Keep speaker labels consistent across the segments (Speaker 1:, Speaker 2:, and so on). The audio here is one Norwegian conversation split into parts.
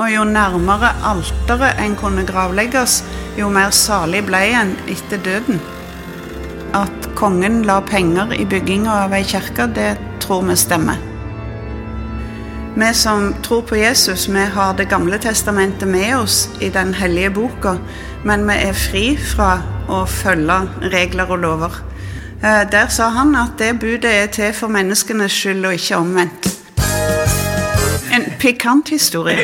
Speaker 1: Og jo nærmere alteret en kunne gravlegges, jo mer salig ble en etter døden. At kongen la penger i bygginga av ei kirke, det tror vi stemmer. Vi som tror på Jesus, vi har Det gamle testamentet med oss i den hellige boka, men vi er fri fra å følge regler og lover. Eh, der sa han at det budet er til for menneskenes skyld, og ikke omvendt. Pikant historie.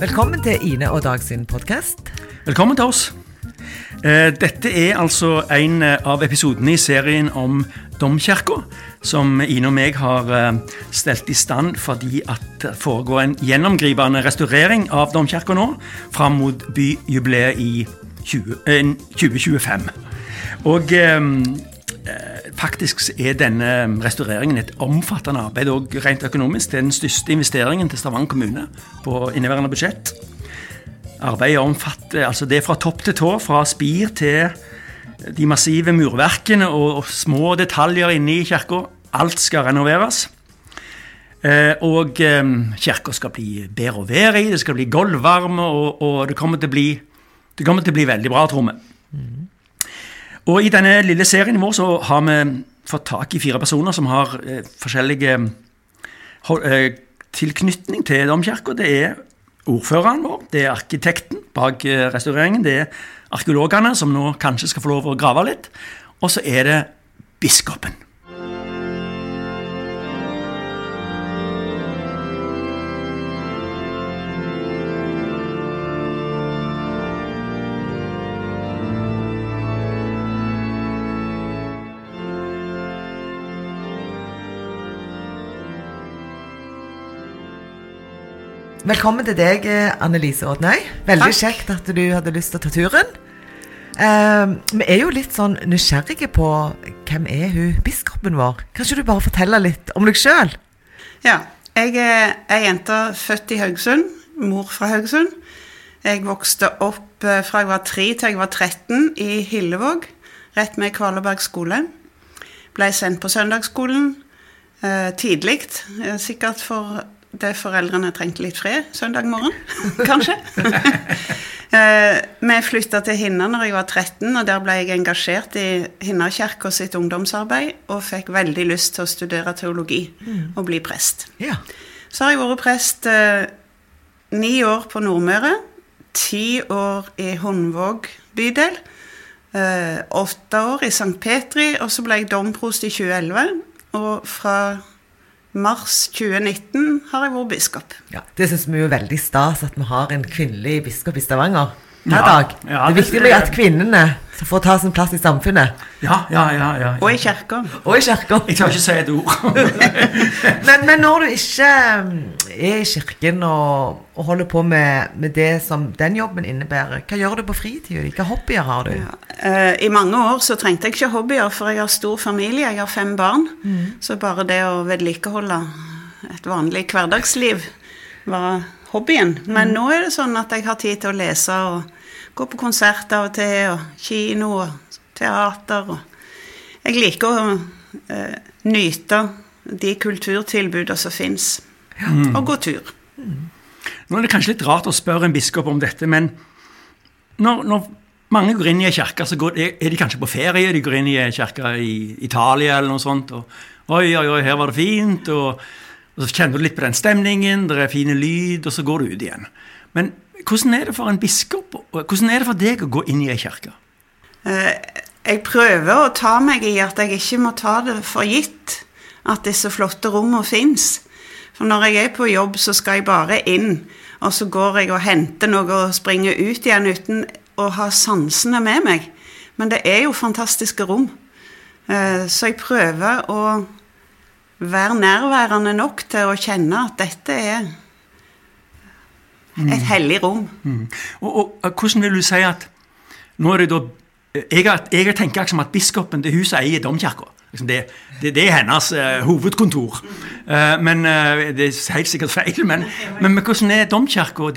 Speaker 2: Velkommen til Ine og Dag sin podkast.
Speaker 3: Velkommen til oss. Eh, dette er altså en eh, av episodene i serien om Domkirka, som Ine og meg har eh, stelt i stand fordi at det foregår en gjennomgripende restaurering av Domkirka nå, fram mot byjubileet i 20, 2025. Og faktisk er denne restaureringen et omfattende arbeid, og rent økonomisk. Det er den største investeringen til Stavanger kommune på inneværende budsjett. Arbeidet omfatter altså det fra topp til tå, fra spir til de massive murverkene og små detaljer inne i kirka. Alt skal renoveres. Eh, og eh, kirka skal bli bedre å være i, det skal bli gulvvarme, og, og, det, kommer til å bli, det kommer til å bli veldig bra, tror vi. Mm. Og i denne lille serien vår så har vi fått tak i fire personer som har eh, forskjellige eh, tilknytning til domkirka. Det er ordføreren vår, det er arkitekten bak eh, restaureringen, det er arkeologene, som nå kanskje skal få lov å grave litt, og så er det biskopen.
Speaker 2: Velkommen til deg, Annelise Odnøy. Veldig Takk. kjekt at du hadde lyst til å ta turen. Uh, vi er jo litt sånn nysgjerrige på hvem er hun biskopen vår? Kan ikke du bare fortelle litt om deg sjøl?
Speaker 1: Ja. Jeg er ei jente født i Haugesund. Mor fra Haugesund. Jeg vokste opp eh, fra jeg var tre til jeg var 13 i Hillevåg, rett med Kvaleberg skole. Ble sendt på søndagsskolen uh, tidlig, eh, sikkert for det foreldrene trengte litt fred søndag morgen, kanskje. Eh, vi flytta til Hinna når jeg var 13, og der ble jeg engasjert i Hinnakirka sitt ungdomsarbeid og fikk veldig lyst til å studere teologi mm. og bli prest. Ja. Så har jeg vært prest eh, ni år på Nordmøre, ti år i Hundvåg bydel, eh, åtte år i St. Petri, og så ble jeg domprost i 2011. Og fra mars 2019 har jeg vært biskop.
Speaker 2: Ja, Det syns vi er veldig stas at vi har en kvinnelig biskop i Stavanger hver dag. Ja, det er viktig med at kvinnene får ta sin plass i samfunnet.
Speaker 3: Ja, ja, ja. ja,
Speaker 1: Og i kirka.
Speaker 2: Og i kirka.
Speaker 3: Jeg tør ikke si et ord.
Speaker 2: men, men, når du ikke um, er i kirken og, og holder på med, med, det som den jobben innebærer, hva gjør du på fritida? Hvilke hobbyer har du?
Speaker 1: Uh, I mange år så trengte jeg ikke hobbyer, for jeg har stor familie. Jeg har fem barn. Mm. Så bare det å vedlikeholde et vanlig hverdagsliv var hobbyen. Men mm. nå er det sånn at jeg har tid til å lese og gå på konsert av og til, og kino og teater. Og jeg liker å eh, nyte de kulturtilbudene som fins, mm. og gå tur. Mm.
Speaker 3: Nå er det kanskje litt rart å spørre en biskop om dette, men når, når mange går inn i ei kirke, så går, er de kanskje på ferie. De går inn i ei kirke i Italia eller noe sånt. og Oi, oi, oi, her var det fint. og og Så kjenner du litt på den stemningen, det er fine lyd, og så går du ut igjen. Men hvordan er det for en biskop, hvordan er det for deg å gå inn i ei kirke?
Speaker 1: Eh, jeg prøver å ta meg i at jeg ikke må ta det for gitt at disse flotte rommene fins. For når jeg er på jobb, så skal jeg bare inn, og så går jeg og henter noe og springer ut igjen uten å ha sansene med meg. Men det er jo fantastiske rom. Eh, så jeg prøver å være nærværende nok til å kjenne at dette er et hellig rom. Mm.
Speaker 3: Og, og, hvordan vil du si at nå er det da jeg, jeg tenker liksom at biskopen til huset eier domkirka. Liksom det, det, det, er hennes uh, hovedkontor. Uh, men uh, Det er helt sikkert feil. Men, men, men hvordan er domkirka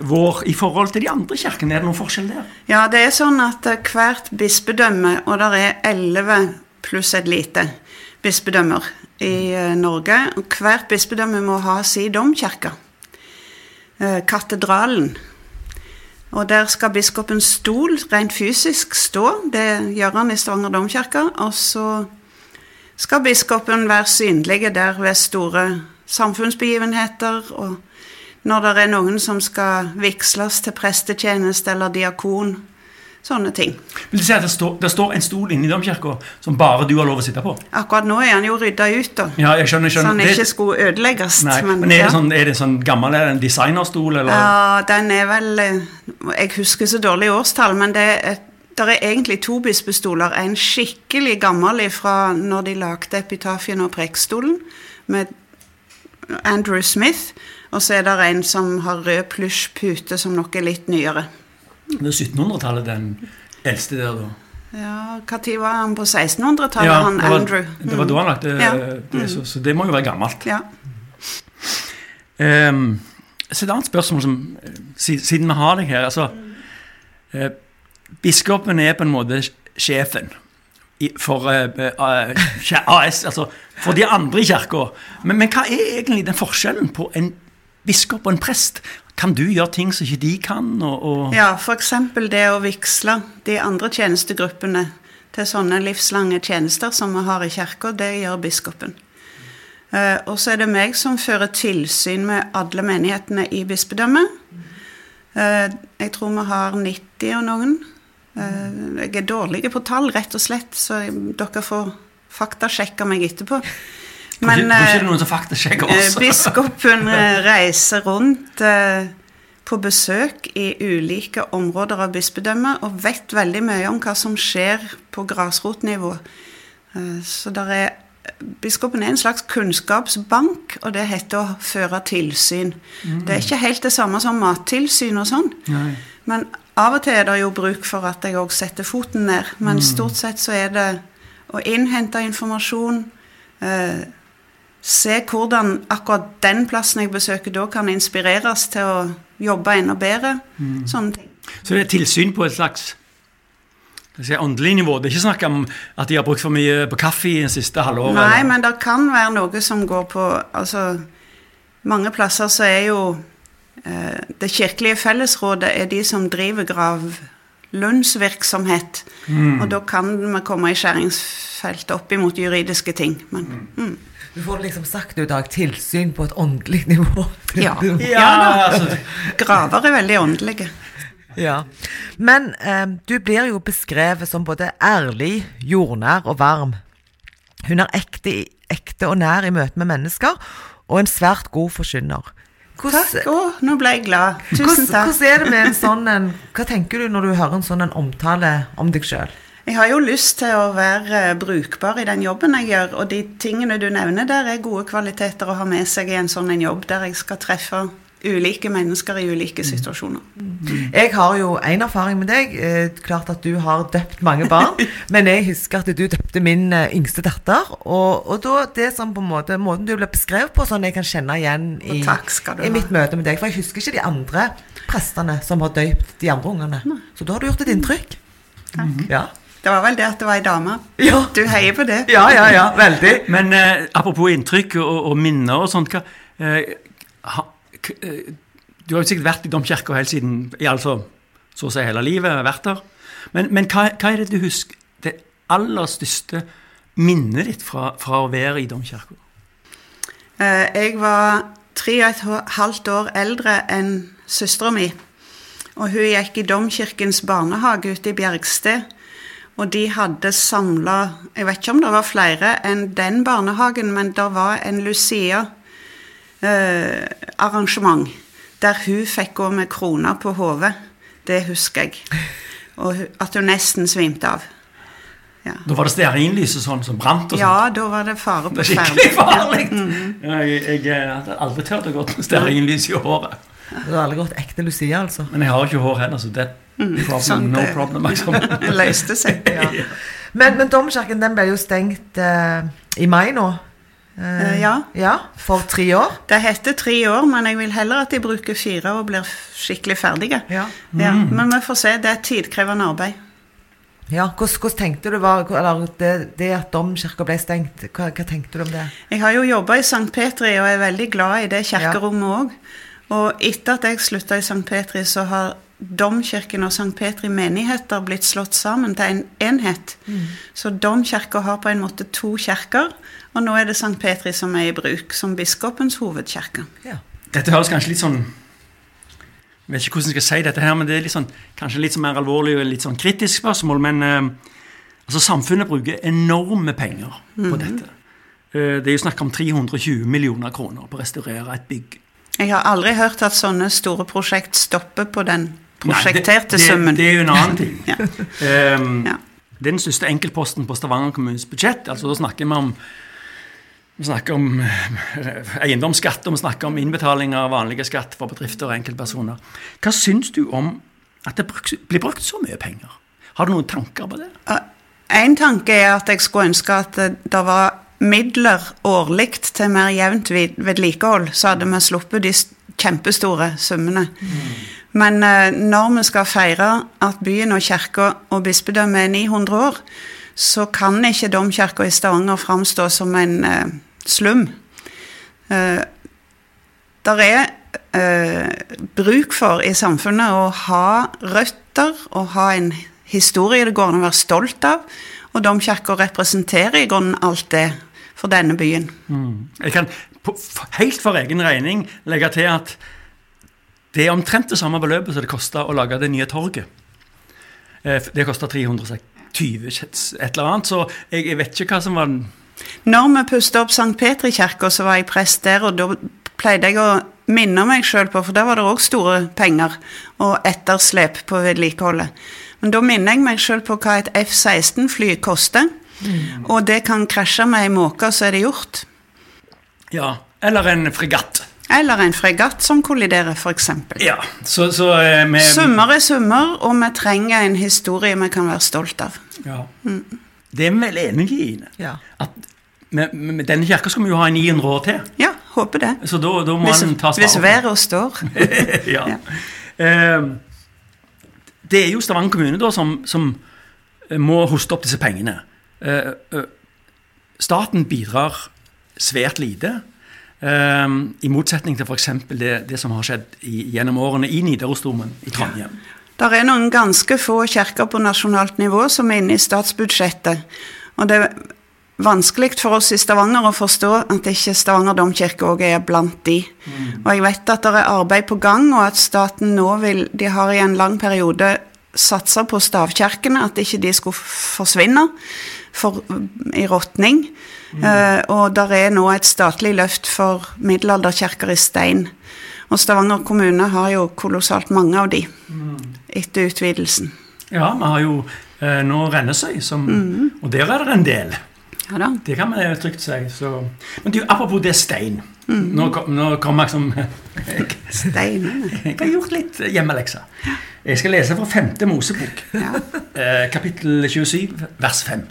Speaker 3: vår i forhold til de andre kirkene? Er det noen forskjell der?
Speaker 1: Ja, det er sånn at eh, hvert bispedømme, og det er elleve pluss et lite bispedømmer i eh, Norge, hvert bispedømme må ha sin domkirke. Eh, Katedralen. Og der skal biskopens stol rent fysisk stå. Det gjør han i Stavanger domkirke. Og så skal biskopen være synlig der ved store samfunnsbegivenheter. og når det er noen som skal vigsles til prestetjeneste eller diakon. Sånne ting.
Speaker 3: Vil du si at det står, det står en stol inne i domkirka som bare du har lov å sitte på?
Speaker 1: Akkurat nå er han jo rydda ut, da.
Speaker 3: Ja, jeg skjønner, jeg
Speaker 1: Så
Speaker 3: skjønner.
Speaker 1: han
Speaker 3: Det-
Speaker 1: ikke skulle ødelegges.
Speaker 3: Nei, men, er,
Speaker 1: ja.
Speaker 3: det sånn, er det sånn gammel er det en designerstol, eller?
Speaker 1: Ja, den er vel eh, Jeg husker så dårlig årstall, men det er, der er egentlig to bispestoler. En skikkelig gammel fra når de lagde epitafien og prekestolen, med Andrew Smith. Og så er det en som har rød plysjpute, som nok er litt nyere.
Speaker 3: Det er 1700-tallet, den eldste der, da.
Speaker 1: Ja, Når var han på 1600-tallet,
Speaker 3: Ja,
Speaker 1: han Andrew?
Speaker 3: Det var da han lagde
Speaker 1: Ja.
Speaker 3: det, så, så det må jo være gammelt.
Speaker 1: Ja.
Speaker 3: Um, så et annet spørsmål som, siden vi har deg her altså, uh, Biskopen er på en måte sjefen i, for uh, uh, AS, altså for de andre i kirka. Men, men hva er egentlig den forskjellen på en biskop og en prest? Kan du gjøre ting som ikke de kan? Og, og
Speaker 1: ja, f.eks. det å vigsle de andre tjenestegruppene til sånne livslange tjenester som vi har i kirka, det gjør biskopen. Eh, og så er det meg som fører tilsyn med alle menighetene i bispedømmet. Eh, jeg tror vi har 90 og noen. Eh, jeg er dårlig på tall, rett og slett, så dere får faktasjekke meg etterpå.
Speaker 3: Ikke
Speaker 1: eh,
Speaker 3: det noen som faktisk
Speaker 1: Eh,
Speaker 3: oss?
Speaker 1: Biskopen eh, reiser rundt på besøk i ulike områder av bispedømmet og vet veldig mye om hva som skjer på grasrotnivå. Eh, Så der er, Biskopen er en slags kunnskapsbank, og det heter å føre tilsyn. Det er ikke helt det samme som mattilsyn og sånn,
Speaker 3: Nei.
Speaker 1: men av og til er det jo bruk for at jeg òg setter foten ned. Men stort sett så er det å innhente informasjon, eh, se hvordan akkurat den plassen jeg besøker da, kan inspireres til å jobbe enda bedre. Sånne ting.
Speaker 3: Så det er tilsyn på et slags si, åndelig nivå. Det er ikke snakk om at de har brukt for mye på kaffe i det siste halvåret.
Speaker 1: Nei,
Speaker 3: eller-
Speaker 1: men det kan være noe som går på Altså, mange plasser så er jo eh, Det kirkelige fellesrådet er de som driver gravlunnsvirksomhet. Og da kan vi komme i skjæringsfeltet opp imot juridiske ting. Men mm.
Speaker 2: Du får liksom sagt i dag tilsyn på et åndelig nivå.
Speaker 1: Ja.
Speaker 3: Ja, altså,
Speaker 1: graver er veldig åndelige.
Speaker 2: Ja. Men eh, du blir jo beskrevet som både ærlig, jordnær og varm. Hun er ekte, ekte og nær i møte med mennesker, og en svært god forkynner. Hvordan,
Speaker 1: Takk. Å, nå ble jeg glad. Tusen
Speaker 2: hvordan,
Speaker 1: takk.
Speaker 2: hvordan er det med en sånn en Hva tenker du når du hører en sånn en omtale om deg sjøl?
Speaker 1: Jeg har jo lyst til å være eh, brukbar i den jobben jeg gjør, og de tingene du nevner der, er gode kvaliteter å ha med seg i en sånn en jobb der jeg skal treffe ulike mennesker i ulike situasjoner.
Speaker 2: Jeg har jo en erfaring med deg. Eh, klart at du har døpt mange barn. men jeg husker at du døpte min eh, yngste datter. Og, og da det som på en måte Måten du ble beskrevet på, sånn jeg kan kjenne igjen i, i mitt møte med deg. For jeg husker ikke de andre prestene som har døypt de andre ungene. Så da har du gjort et inntrykk. Takk. Ja.
Speaker 1: Det var vel det at det var ei dame.
Speaker 2: Ja.
Speaker 1: Du heier på det?
Speaker 2: ja, ja, ja. Veldig.
Speaker 3: Men eh, apropos inntrykk og, og minner og sånt hva, eh, ha, eh, Du har jo sikkert vært i domkirka helt siden i altså, så å si hele livet. vært der. Men, men hva, hva er det du husker det aller største minnet ditt fra, fra å være i domkirka?
Speaker 1: Eh, Jeg var tre og et halvt år eldre enn søstera mi. Og hun gikk i Domkirkens barnehage ute i Bjergsted. Og de hadde samla Jeg vet ikke om det var flere enn den barnehagen, men det var en Lucia-arrangement der hun fikk gå med krona på hodet. Det husker jeg. Og at hun nesten svimte av. Ja,
Speaker 3: Da var det stearinlyset sånn som brant og sånt.
Speaker 1: ja da var det fare på
Speaker 3: er skikkelig farlig!
Speaker 1: Mhm.
Speaker 3: Ja, jeg, jeg hadde aldri turt å gå med stearinlys i håret.
Speaker 2: Du har aldri gått ekte Lucia, altså.
Speaker 3: Men jeg har ikke hår heller, så det problem,
Speaker 1: sånn
Speaker 3: no problem. Liksom.
Speaker 1: Det løste seg.
Speaker 2: Ja. Men, men domkirken den ble jo stengt eh, i mai nå.
Speaker 1: Eh, ja.
Speaker 2: ja. For tre år?
Speaker 1: Det heter tre år, men jeg vil heller at de bruker fire og blir skikkelig ferdige.
Speaker 2: Ja.
Speaker 1: Ja, men vi får se. Det er et tidkrevende arbeid.
Speaker 2: ja. Hvordan, hvordan tenkte du var, eller det, det at domkirka ble stengt, hva, hva tenkte du om det?
Speaker 1: Jeg har jo jobba i St. Petri og er veldig glad i det kirkerommet òg. Og etter at jeg slutta i St. Petri, så har Domkirken og Sankt Petri menigheter blitt slått sammen til en enhet. Så Domkirka har på en måte to kirker, og nå er det Sankt Petri som er i bruk som biskopens hovedkirke.
Speaker 2: Ja.
Speaker 3: Dette høres kanskje litt sånn Jeg vet ikke hvordan jeg skal si dette her, men det er litt sånn, kanskje litt sånn mer alvorlig og litt sånn kritisk spørsmål. Men eh, altså, samfunnet bruker enorme penger på dette. Eh, det er jo snakk om 320 millioner kroner på å restaurere et bygg.
Speaker 1: Jeg har aldri hørt at sånne store prosjekt stopper på den prosjekterte summen.
Speaker 3: Det, det er jo en annen ting.
Speaker 1: Ja.
Speaker 3: Um,
Speaker 1: Ja.
Speaker 3: Det er den største enkeltposten på Stavanger kommunes budsjett. altså Da snakker vi om vi snakker om eh, eiendomsskatt, og vi snakker om innbetaling av vanlige skatt for bedrifter og enkeltpersoner. Hva syns du om at det blir brukt så mye penger? Har du noen tanker på det?
Speaker 1: En tanke er at jeg skulle ønske at det var midler årlig til mer jevnt vid- vedlikehold, så hadde vi sluppet de kjempestore summene. Men eh, når vi skal feire at byen og kirka og bispedømmet er 900 år, så kan ikke domkirka i Stavanger framstå som en eh, slum. Eh, der er bruk for i samfunnet å ha røtter og ha en historie det går an å være stolt av. Og domkirka representerer i grunnen alt det for denne byen.
Speaker 3: Jeg kan helt for egen regning legge til at det er omtrent det samme beløpet som det kosta å lage det nye torget. Eh, Det kosta 320 et eller annet, så jeg, vet ikke hva som var
Speaker 1: Når vi pusta opp St. Petri kirke, så var jeg prest der, og da pleide jeg å minne meg sjøl på, for der var det òg store penger og etterslep på vedlikeholdet. Men da minner jeg meg sjøl på hva et F-16-fly koster. Og det kan krasje med ei måke, så er det gjort.
Speaker 3: Ja, eller en fregatt.
Speaker 1: Eller en fregatt som kolliderer, f.eks.
Speaker 3: Ja, så, så eh,
Speaker 1: Summer er summer, og vi trenger en historie vi kan være stolt av.
Speaker 3: Ja. Det er vi vel enig i, Ine.
Speaker 2: Ja.
Speaker 3: At med, med denne kirka skal vi jo ha i 900 år til.
Speaker 1: Ja, håper det.
Speaker 3: Så da, da må
Speaker 1: Hvis,
Speaker 3: han ta
Speaker 1: hvis været står.
Speaker 3: ja.
Speaker 1: Ja.
Speaker 3: Eh, det er jo Stavanger kommune da som, som må hoste opp disse pengene. Eh, eh, staten bidrar svært lite. Eh, I motsetning til f.eks. Det, det som har skjedd i, gjennom årene i Nidarosdomen i Trondheim.
Speaker 1: Det er noen ganske få kirker på nasjonalt nivå som er inne i statsbudsjettet. Og det er vanskelig for oss i Stavanger å forstå at ikke Stavanger domkirke òg er blant de. Og jeg vet at det er arbeid på gang, og at staten nå vil De har i en lang periode satsa på stavkirkene, at ikke de skulle forsvinne for, i råtning. Eh, og der er nå et statlig løft for middelalderkirker i stein. Og Stavanger kommune har jo kolossalt mange av de etter utvidelsen.
Speaker 3: Ja, vi har jo eh, nå Rennesøy, som, og der er det en del.
Speaker 1: Ja da.
Speaker 3: Det kan man trygt si. Så. Men du, apropos det stein. Nå, kom- nå kommer jeg som
Speaker 1: Steinene.
Speaker 3: Jeg har gjort litt hjemmelekser. Jeg skal lese fra femte Mosebok,
Speaker 1: Ja.
Speaker 3: eh, kapittel 27, vers 5.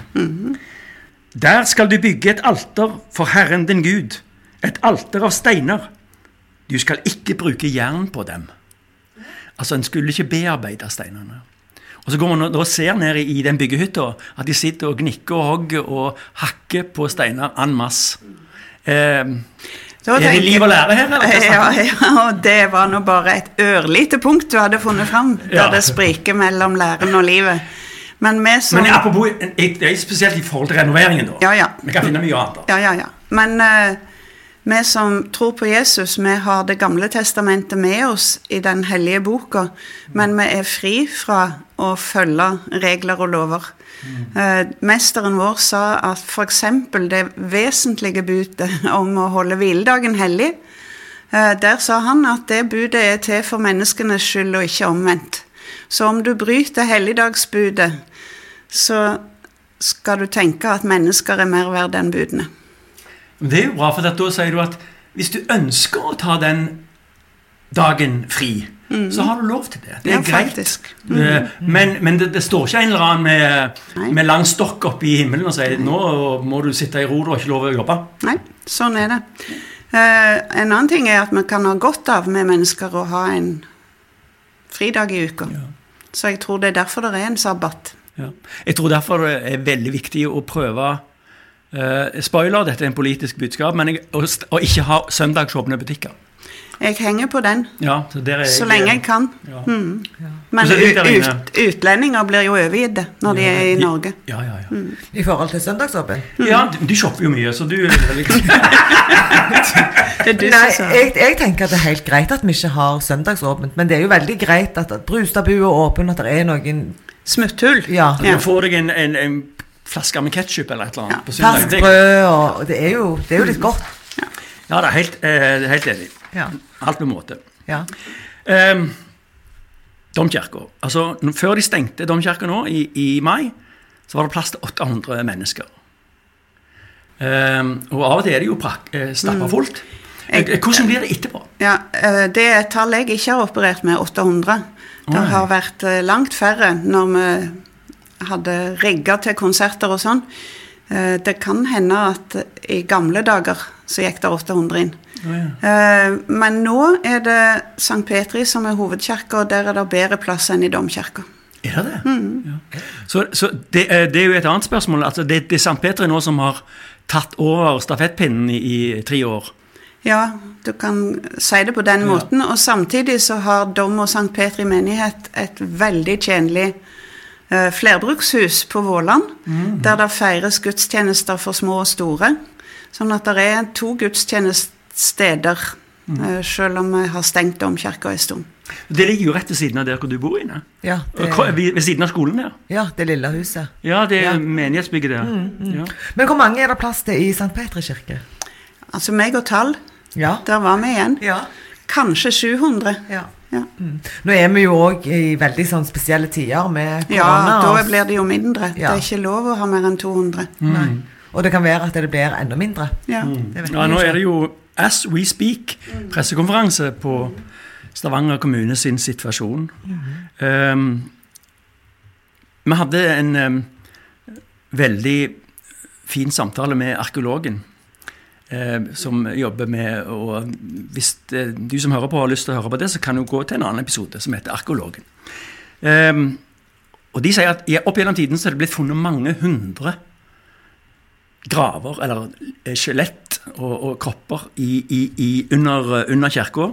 Speaker 3: Der skal du bygge et alter for Herren din Gud, et alter av steiner. Du skal ikke bruke jern på dem. Altså, en skulle ikke bearbeide steinene. Og så går man og ser ned i den byggehytta at de sitter og gnikker og hogger og hakker på steiner en masse. Eh,
Speaker 1: Da
Speaker 3: er det liv og lære her, eller?
Speaker 1: Ja, ja, og det var nå bare et ørlite punkt du hadde funnet fram, der
Speaker 3: Ja.
Speaker 1: det spriker mellom læren og livet. Men som
Speaker 3: Men apropos, det er spesielt i forhold til renoveringen, da.
Speaker 1: Ja, ja.
Speaker 3: Vi kan finne mye annet. da.
Speaker 1: Ja, ja, ja. Men eh, vi som tror på Jesus, vi har Det gamle testamentet med oss i den hellige boka, men vi er fri fra å følge regler og lover. Eh, mesteren vår sa at f.eks. det vesentlige budet om å holde hviledagen hellig, eh, der sa han at det budet er til for menneskenes skyld og ikke omvendt. Så om du bryter helligdagsbudet, så skal du tenke at mennesker er mer verd enn budene.
Speaker 3: Det er jo bra, for at da sier du at hvis du ønsker å ta den dagen fri, så har du lov til det. Det er
Speaker 1: Ja,
Speaker 3: greit. Eh, Men, men det, det står ikke en eller annen med, med lang stokk oppe i himmelen og sier nå må du sitte i ro, du har ikke lov å jobbe.
Speaker 1: Nei, sånn er det. Uh, en annen ting er at vi kan ha godt av med mennesker å ha en fridag i uka. Så jeg tror det er derfor det er en sabbat.
Speaker 3: Ja. Jeg tror derfor det er veldig viktig å prøve eh, Spoiler, dette er en politisk budskap, men jeg, å, st- ikke ha søndagsåpne butikker.
Speaker 1: Jeg henger på den
Speaker 3: Ja, så, der er
Speaker 1: så lenge jeg kan.
Speaker 3: Ja.
Speaker 1: Mm. Men
Speaker 3: sitter jeg
Speaker 1: ut, utlendinger blir jo overgitt når de er i Norge.
Speaker 3: Ja, ja, ja.
Speaker 2: I forhold til søndagsåpen?
Speaker 3: ja de, de shopper jo mye, så du er veldig
Speaker 1: Det er du
Speaker 2: Nei,
Speaker 1: som sa
Speaker 2: jeg, jeg tenker at det er helt greit at vi ikke har søndagsåpent, men det er jo veldig greit at, at Brustadbua er åpen, at det er noen
Speaker 1: Smutthull.
Speaker 2: Ja.
Speaker 3: Du får deg en, en, en flaske med ketsjup eller et eller annet
Speaker 1: Ja.
Speaker 3: på søndag.
Speaker 2: ferskt
Speaker 3: Det-
Speaker 2: brød, og det er, jo, det er jo litt godt.
Speaker 3: Ja, det er helt, eh, helt enig.
Speaker 2: Ja.
Speaker 3: Alt med måte.
Speaker 2: ja.
Speaker 3: Um, Domkirka. Altså, før de stengte domkirka nå, i, i mai, så var det plass til 800 mennesker. Um, og av og til er det jo prak- eh, stappa fullt. Eh, Hvordan blir det etterpå?
Speaker 1: Ja, eh, Det er et tall jeg ikke har operert med, 800. Det har vært langt færre når vi hadde rigga til konserter og sånn. Eh, Det kan hende at i gamle dager så gikk det 800 inn. Eh, Men nå er det St. Petri som er hovedkirka, og der er det bedre plass enn i domkirka.
Speaker 3: Er det det? Ja. Så, så det, eh, det er jo et annet spørsmål. Altså, det, det er St. Petri nå som har tatt over stafettpinnen i, i tre år.
Speaker 1: Ja, du kan si det på den
Speaker 3: Ja.
Speaker 1: måten. Og samtidig så har Dom og St. Petri menighet et veldig tjenlig flerbrukshus på Våland, der det feires gudstjenester for små og store. Sånn at det er to gudstjenestesteder, eh, selv om vi har stengt domkirka en stund.
Speaker 3: Det ligger jo rett ved siden av der hvor du bor inne.
Speaker 2: Ja, det,
Speaker 3: Ved, siden av skolen der.
Speaker 2: ja, det lille huset.
Speaker 3: Ja, det er
Speaker 2: Ja.
Speaker 3: menighetsbygget der. Ja.
Speaker 2: Men hvor mange er det plass til i St. Petri kirke?
Speaker 1: Altså meg og tall,
Speaker 2: Ja.
Speaker 1: der var vi igjen.
Speaker 2: ja.
Speaker 1: Kanskje 700.
Speaker 2: ja.
Speaker 1: Ja,
Speaker 2: Nå er vi jo òg i veldig sånn spesielle tider med
Speaker 1: ja da blir det jo mindre. Det er ikke lov å ha mer enn 200.
Speaker 2: Nei. Og det kan være at det blir enda mindre.
Speaker 1: Ja.
Speaker 2: Det
Speaker 3: Ja, nå er det jo As We Speak pressekonferanse på Stavanger kommune sin situasjon. Um, vi hadde en um, veldig fin samtale med arkeologen. Eh, som jobber med å Hvis eh, du som hører på har lyst til å høre på det, så kan du gå til en annen episode som heter Arkeologen. Um, og de sier at opp gjennom tiden så er det blitt funnet mange hundre graver, eller eh, skjelett og, og kropper i, i, i, under, under kirka.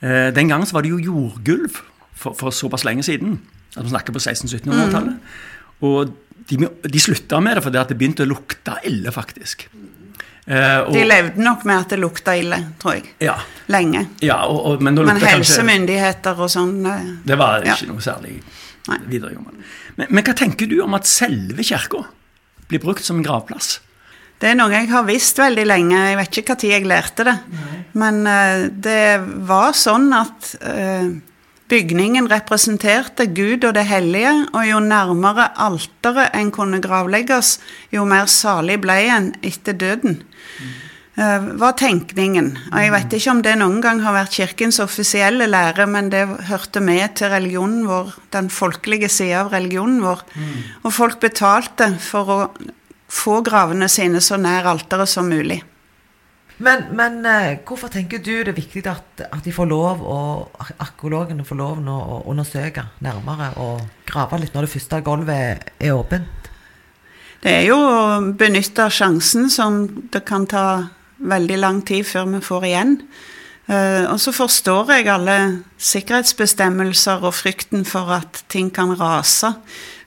Speaker 3: Eh, den gangen så var det jo jordgulv for, for såpass lenge siden. at Vi snakker på 1600-1700-tallet. Og de, de slutta med det fordi det begynte å lukte ille, faktisk. Eh, og,
Speaker 1: De levde nok med at det lukta ille, tror jeg.
Speaker 3: ja,
Speaker 1: Lenge.
Speaker 3: ja og, og, men
Speaker 1: Men helsemyndigheter og sånn eh,
Speaker 3: Det var
Speaker 1: Ja.
Speaker 3: ikke noe særlig
Speaker 1: Nei.
Speaker 3: videregående. Men, men hva tenker du om at selve kirka blir brukt som en gravplass?
Speaker 1: Det er noe jeg har visst veldig lenge. Jeg vet ikke når jeg lærte det. Men eh, det var sånn at eh, bygningen representerte Gud og det hellige, og jo nærmere alteret en kunne gravlegges, jo mer salig ble en etter døden. eh, var tenkningen. Og jeg vet ikke om det noen gang har vært kirkens offisielle lære, men det hørte med til religionen vår, den folkelige sida av religionen vår. Og folk betalte for å få gravene sine så nær alteret som mulig.
Speaker 2: Men, men eh, hvorfor tenker du det er viktig at, at de får lov, og arkeologene får lov nå å undersøke nærmere og grave litt når det første gulvet er åpent?
Speaker 1: Det er jo å benytte sjansen som det kan ta veldig lang tid før vi får igjen. Eh, og så forstår jeg alle sikkerhetsbestemmelser og frykten for at ting kan rase.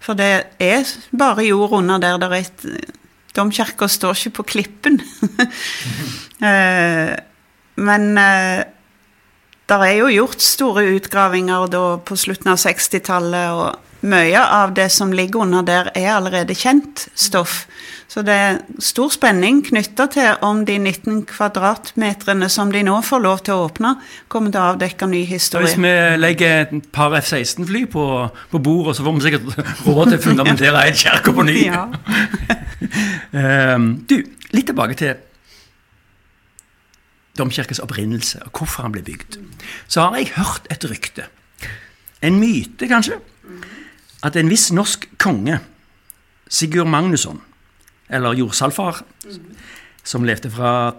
Speaker 1: For det er bare jord under der det er et Domkirka står ikke på klippen. Eh, men der det er jo gjort store utgravinger da på slutten av 60-tallet, og mye av det som ligger under der, er allerede kjent stoff. Så det er stor spenning knytta til om de 19 kvadratmetrene som de nå får lov til å åpne, kommer til å avdekke ny historie.
Speaker 3: hvis vi legger et par F-16-fly på, på bordet, så får vi sikkert råd til å fundamentere en kirke på ny.
Speaker 1: Ja.
Speaker 3: Ehm, du, litt tilbake til domkirkes opprinnelse, og hvorfor han ble bygd, så har jeg hørt et rykte, en myte kanskje, at en viss norsk konge, Sigurd Magnusson, eller jordsalfar, som levde fra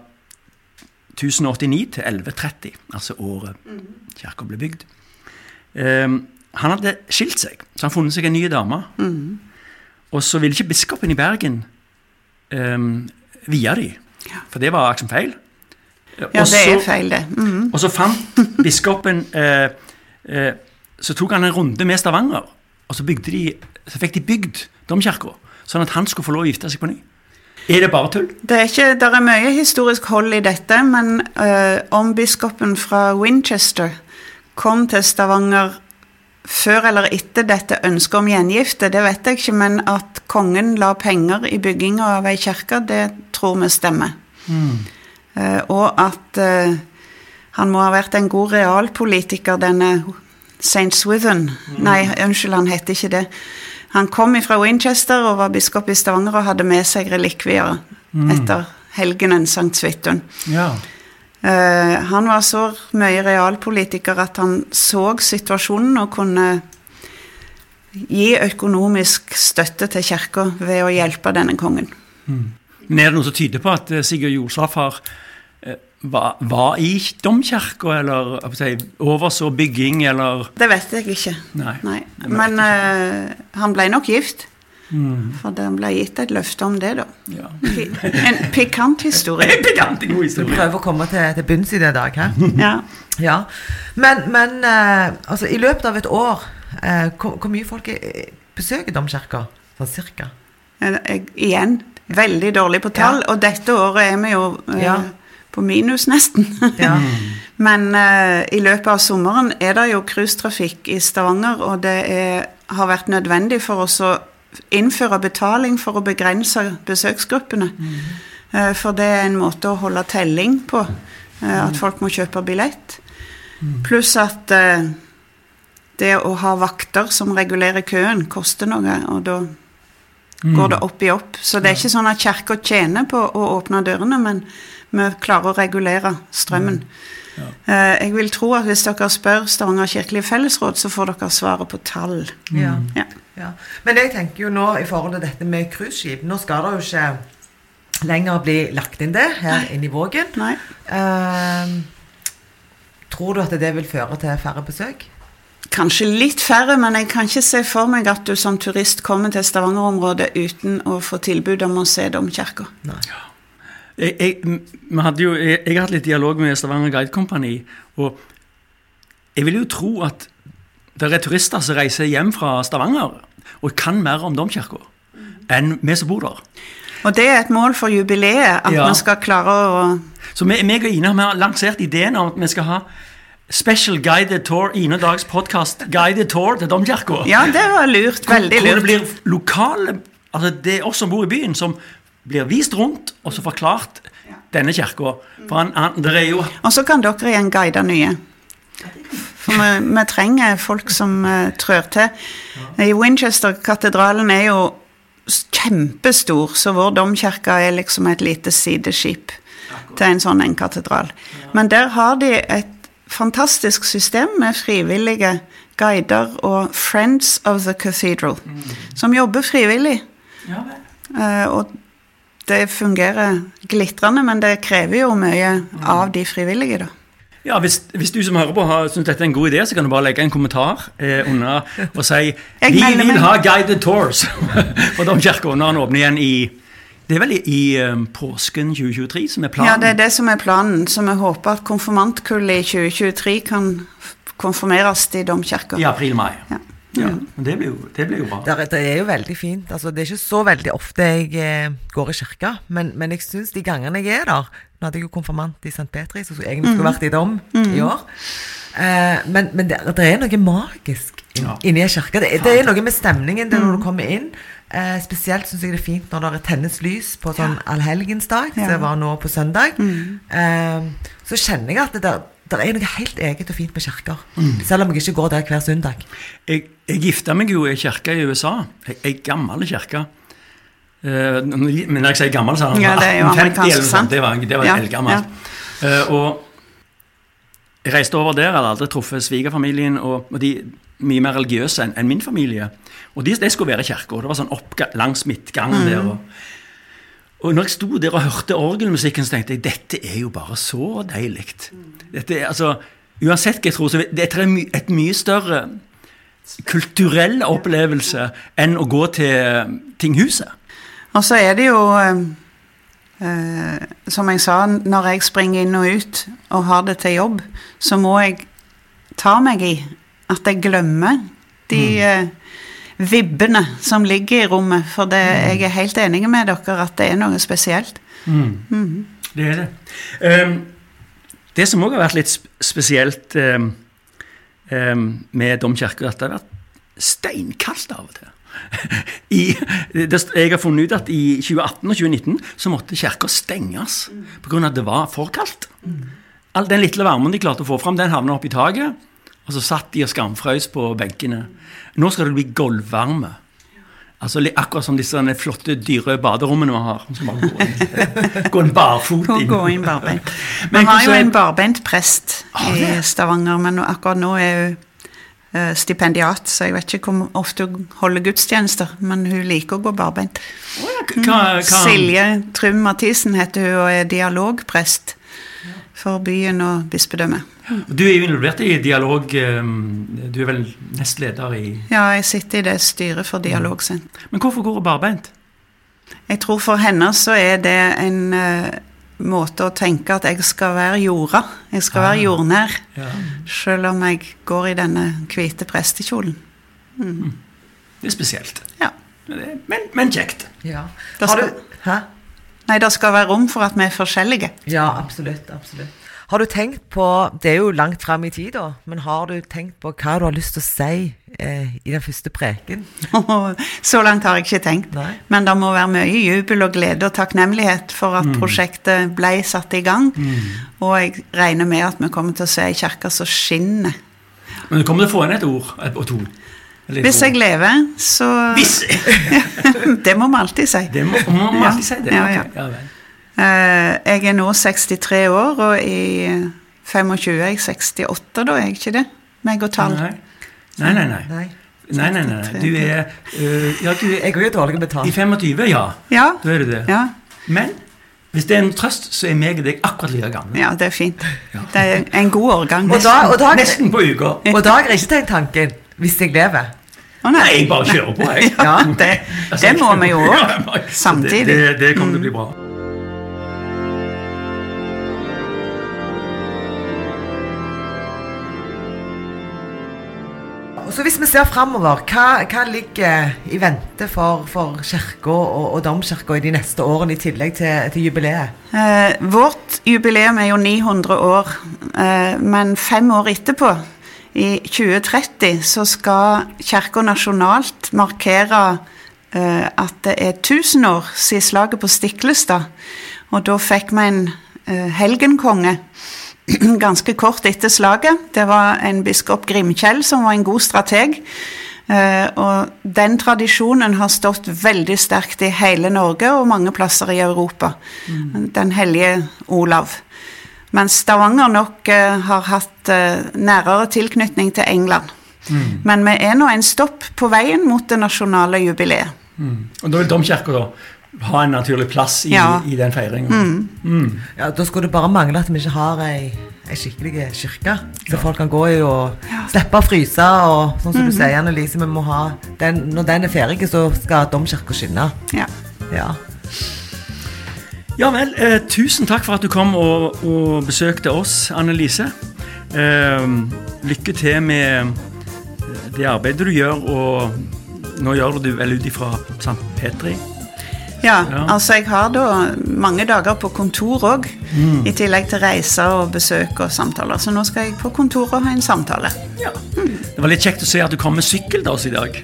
Speaker 3: 1089 til 1130, altså året kirka ble bygd, um, han hadde skilt seg, så han funnet seg en ny dame. Og så ville ikke biskopen i Bergen um, vie dem, for det var liksom feil.
Speaker 1: Ja,
Speaker 3: Også,
Speaker 1: det er feil, det. Mm.
Speaker 3: og så fant biskopen eh, eh, Så tok han en runde med Stavanger, og så, de, så fikk de bygd domkirka, sånn at han skulle få lov å gifte seg på ny. Er det bare tull?
Speaker 1: Det er, ikke, det er mye historisk hold i dette, men øh, om biskopen fra Winchester kom til Stavanger før eller etter dette ønsket om gjengifte, det vet jeg ikke, men at kongen la penger i bygginga av ei kirke, det tror vi stemmer. Eh, og at uh, han må ha vært en god realpolitiker, denne St. Swithin. Nei, unnskyld, han heter ikke det. Han kom fra Winchester og var biskop i Stavanger og hadde med seg relikvier etter helgenen Sankt Svithun.
Speaker 3: Ja.
Speaker 1: Uh, han var så mye realpolitiker at han så situasjonen og kunne gi økonomisk støtte til kirka ved å hjelpe denne kongen.
Speaker 3: Men er det noe som tyder på at eh, Sigurd Josaf eh, var, var i domkirka, eller si, overså bygging, eller
Speaker 1: Det vet jeg ikke.
Speaker 3: Nei. Nei.
Speaker 1: Men
Speaker 3: ikke.
Speaker 1: Uh, han ble nok gift. For det ble gitt et løfte om det, da.
Speaker 3: ja.
Speaker 1: En pikant historie.
Speaker 3: en Pikant god
Speaker 2: Du prøver å komme til, til bunns i det i dag, hæ?
Speaker 1: Ja.
Speaker 2: Ja. Men, men uh, altså, i løpet av et år, uh, hvor, hvor mye folk er, besøker domkirka? Sånn cirka?
Speaker 1: Jeg, igjen, veldig dårlig på tall, og dette året er vi jo
Speaker 2: Ja.
Speaker 1: På minus, nesten.
Speaker 2: Ja.
Speaker 1: Men uh, i løpet av sommeren er det jo cruisetrafikk i Stavanger, og det er, har vært nødvendig for oss å innføre betaling for å begrense besøksgruppene. Eh, for det er en måte å holde telling på, uh, at folk må kjøpe billett. Pluss at det å ha vakter som regulerer køen, koster noe, og da går det opp i opp. Så det er ikke sånn at kirka tjener på å åpne dørene, men vi klarer å regulere strømmen. Eh, Jeg vil tro at hvis dere spør Stavanger kirkelige fellesråd, så får dere svaret på tall.
Speaker 2: Ja.
Speaker 1: Ja.
Speaker 2: Ja. Men jeg tenker jo nå i forhold til dette med cruiseskip Nå skal det jo ikke lenger bli lagt inn det her inne i Vågen.
Speaker 1: Nei.
Speaker 2: Eh, tror du at det vil føre til færre besøk?
Speaker 1: Kanskje litt færre, men jeg kan ikke se for meg at du som turist kommer til Stavanger-området uten å få tilbud om å se domkirka.
Speaker 2: Nei.
Speaker 3: Jeg, jeg, jo, jeg, jeg har hatt litt dialog med Stavanger Guide Company, og jeg vil jo tro at det er turister som reiser hjem fra Stavanger og kan mer om domkirka enn vi som bor der.
Speaker 1: Og det er et mål for jubileet, at
Speaker 3: Ja.
Speaker 1: vi skal klare å
Speaker 3: Så vi, meg og Ina har lansert ideen om at vi skal ha special guided tour, Ina Dags podkast, guided tour til domkirka.
Speaker 1: Ja, det var lurt. Veldig lurt.
Speaker 3: Hvor det blir lokale Altså, det er oss som bor i byen, som blir vist rundt og så forklart denne kirka. For han, han, det er jo
Speaker 1: Og så kan dere igjen guide nye. For vi, vi trenger folk som uh, trør til. I Winchester-katedralen er jo kjempestor, så vår domkirke er liksom et lite sideskip til en sånn en katedral. Men der har de et fantastisk system med frivillige guider og Friends of the Cathedral, som jobber frivillig.
Speaker 3: ja.
Speaker 1: Eh, og det fungerer glitrende, men det krever jo mye av de frivillige, da.
Speaker 3: Ja, hvis, hvis du som hører på har synes dette er en god idé, så kan du bare legge en kommentar eh, under og si Vi vil ha guided tours for domkirka når den åpner igjen i Det er vel i, i um, påsken 2023 som er planen?
Speaker 1: Ja, det er det som er planen, så vi håper at konfirmantkullet i 2023 kan konfirmeres i domkirka.
Speaker 3: I april-mai.
Speaker 1: Ja.
Speaker 3: Ja, men det blir jo, det blir jo bra.
Speaker 2: Det er, det er jo veldig fint. Altså, det er ikke så veldig ofte jeg eh, går i kirka, men, men jeg syns de gangene jeg er der Nå hadde jeg jo konfirmant i St. Petri, som egentlig skulle vært i dom i år. Eh, men men det, det er noe magisk inn,
Speaker 3: Ja.
Speaker 2: inni ei kirke. Det, det er noe med stemningen det når du kommer inn. Eh, spesielt syns jeg det er fint når det tennes lys på sånn allhelgensdag, som
Speaker 1: Ja.
Speaker 2: det var nå på søndag. Eh, så kjenner jeg at det der, der er noe helt eget og fint med kirker. Selv om jeg ikke går der hver søndag.
Speaker 3: Jeg, jeg gifta meg jo i ei kirke i USA. Ei, gammel kirke. Eh, men når jeg sier gammel, så er den
Speaker 1: Ja, det er jo
Speaker 3: 1850 eller noe sånt.
Speaker 1: sant?
Speaker 3: Det var, det var
Speaker 1: Ja,
Speaker 3: eldgammelt. Eh, og jeg reiste over der, hadde aldri truffet svigerfamilien, og, og de mye mer religiøse enn enn min familie. Og de, de skulle være i kirka. Det var sånn oppgang langs midtgangen der. og og når jeg sto der og hørte orgelmusikken, så tenkte jeg dette er jo bare så deilig. Dette er altså, Uansett hva jeg tror, så dette er et mye større kulturell opplevelse enn å gå til tinghuset.
Speaker 1: Og så er det jo eh, eh, Som jeg sa, når jeg springer inn og ut og har det til jobb, så må jeg ta meg i at jeg glemmer de eh, vibbene som ligger i rommet. For det, jeg er helt enig med dere at det er noe spesielt.
Speaker 3: Det er det. Um, det som òg har vært litt spesielt um, um, med Domkirka, at det har vært steinkaldt av og til. I, det, jeg har funnet ut at i 2018 og 2019 så måtte kirka stenges pga. at det var for kaldt. All den lille varmen de klarte å få fram, den havna oppi taket. Og så satt de og skamfrøs på benkene. Nå skal det bli gulvvarme. Altså Akkurat som disse flotte, dyre baderommene vi har. Som bare går inn, gå en barfot inn.
Speaker 1: gå inn barbeint. Vi har jo en barbeint prest i? Stavanger, men akkurat nå er hun eh, stipendiat, så jeg vet ikke hvor ofte hun holder gudstjenester, men hun liker å gå barbeint.
Speaker 3: Hva,
Speaker 1: Silje Trym Mathisen heter hun og er dialogprest for byen og bispedømmet.
Speaker 3: Du er jo involvert i dialog. ehm, Du er vel nestleder i
Speaker 1: Ja, jeg sitter i det styret for dialog sin.
Speaker 3: Men hvorfor går hun barbeint?
Speaker 1: Jeg tror for henne så er det en uh, måte å tenke at jeg skal være jorda. Jeg skal være jordnær.
Speaker 3: Ja.
Speaker 1: Selv om jeg går i denne hvite prestekjolen.
Speaker 3: Det er spesielt.
Speaker 1: Ja.
Speaker 3: Men, men, men kjekt.
Speaker 2: Ja. Har du, hæ?
Speaker 1: Nei, det skal være rom for at vi er forskjellige.
Speaker 2: Ja, absolutt. absolutt. Har du tenkt på Det er jo langt fram i tid, da. Men har du tenkt på hva du har lyst til å si eh, i den første preken?
Speaker 1: Så langt har jeg ikke tenkt.
Speaker 2: Nei.
Speaker 1: Men det må være mye jubel og glede og takknemlighet for at prosjektet ble satt i gang. Og jeg regner med at vi kommer til å se ei kirke som skinner.
Speaker 3: Men du kommer til å få inn et ord og to. Eller
Speaker 1: Hvis jeg lever, så
Speaker 3: Hvis!
Speaker 1: Det må vi alltid si.
Speaker 3: Det må må man
Speaker 1: Ja.
Speaker 3: alltid si. det.
Speaker 1: Ja,
Speaker 3: ok.
Speaker 1: Okay.
Speaker 3: Ja.
Speaker 1: Eh, jeg er nå 63 år, og i 25 er jeg 68, da er jeg ikke det? Meg og tall.
Speaker 3: Nei. Nei, nei, nei.
Speaker 2: Nei.
Speaker 3: Nei, nei, nei. nei. Du er øh, Ja, du er
Speaker 2: Jeg er jo dårlig med tall.
Speaker 3: i 25, ja.
Speaker 1: Ja.
Speaker 3: Da er du det.
Speaker 1: Ja,
Speaker 3: Men hvis det er en trøst, så er meg og deg akkurat like gamle.
Speaker 1: ja, det er fint. Det er en god årgang.
Speaker 2: Og da, og da,
Speaker 3: Nesten på uka.
Speaker 2: og da har jeg ikke tenkt tanken hvis jeg lever.
Speaker 1: Å
Speaker 3: Nei,
Speaker 1: nei.
Speaker 3: jeg bare kjører på, jeg.
Speaker 1: Ja, det, det må vi jo òg. Samtidig.
Speaker 3: Det, det, det kommer til å bli bra.
Speaker 2: Så Hvis vi ser framover, hva, hva ligger i vente for, for kirka og, og domkirka i de neste årene, i tillegg til, til jubileet?
Speaker 1: Eh, vårt jubileum er jo 900 år, eh, men fem år etterpå, i 2030, så skal Kirka nasjonalt markere eh, at det er 1000 år siden slaget på Stiklestad. Og da fikk vi en eh, helgenkonge ganske kort etter slaget. Det var en biskop Grimkjell som var en god strateg. Eh, og den tradisjonen har stått veldig sterkt i hele Norge og mange plasser i Europa. Den hellige Olav. Mens Stavanger nok eh, har hatt eh, nærere tilknytning til England. Men vi er nå en stopp på veien mot det nasjonale jubileet.
Speaker 3: Og da vil domkirka da ha en naturlig plass i,
Speaker 1: Ja.
Speaker 3: i den feiringen.
Speaker 2: Ja, Da skulle det bare mangle at vi ikke har ei, ei skikkelig kirke. Så folk kan gå i og slippe å fryse. Og sånn som du sier, Annelise, vi må ha den, når den er ferdig, så skal domkirka skinne.
Speaker 1: Ja.
Speaker 2: Ja.
Speaker 3: Ja vel, eh, tusen takk for at du kom og, og besøkte oss, Annelise. Eh, lykke til med eh, det arbeidet du gjør, og nå gjør du det vel ut ifra St. Petri.
Speaker 1: Ja,
Speaker 3: Ja.
Speaker 1: altså jeg har da mange dager på kontor òg, i tillegg til reiser og besøk og samtaler. Så nå skal jeg på kontoret og ha en samtale.
Speaker 3: Ja. Det var litt kjekt å se at du kom med sykkel til oss i dag.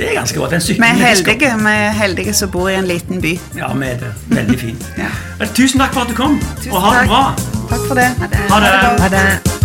Speaker 3: Det er ganske godt. En
Speaker 1: Vi er heldige, vi er heldige som bor i en liten by.
Speaker 3: Ja, vi er det. Veldig fint.
Speaker 1: Ja.
Speaker 3: Tusen takk for at du kom,
Speaker 2: Tusen
Speaker 3: og ha det bra.
Speaker 1: Takk for det.
Speaker 3: Ha det.
Speaker 2: Ha det.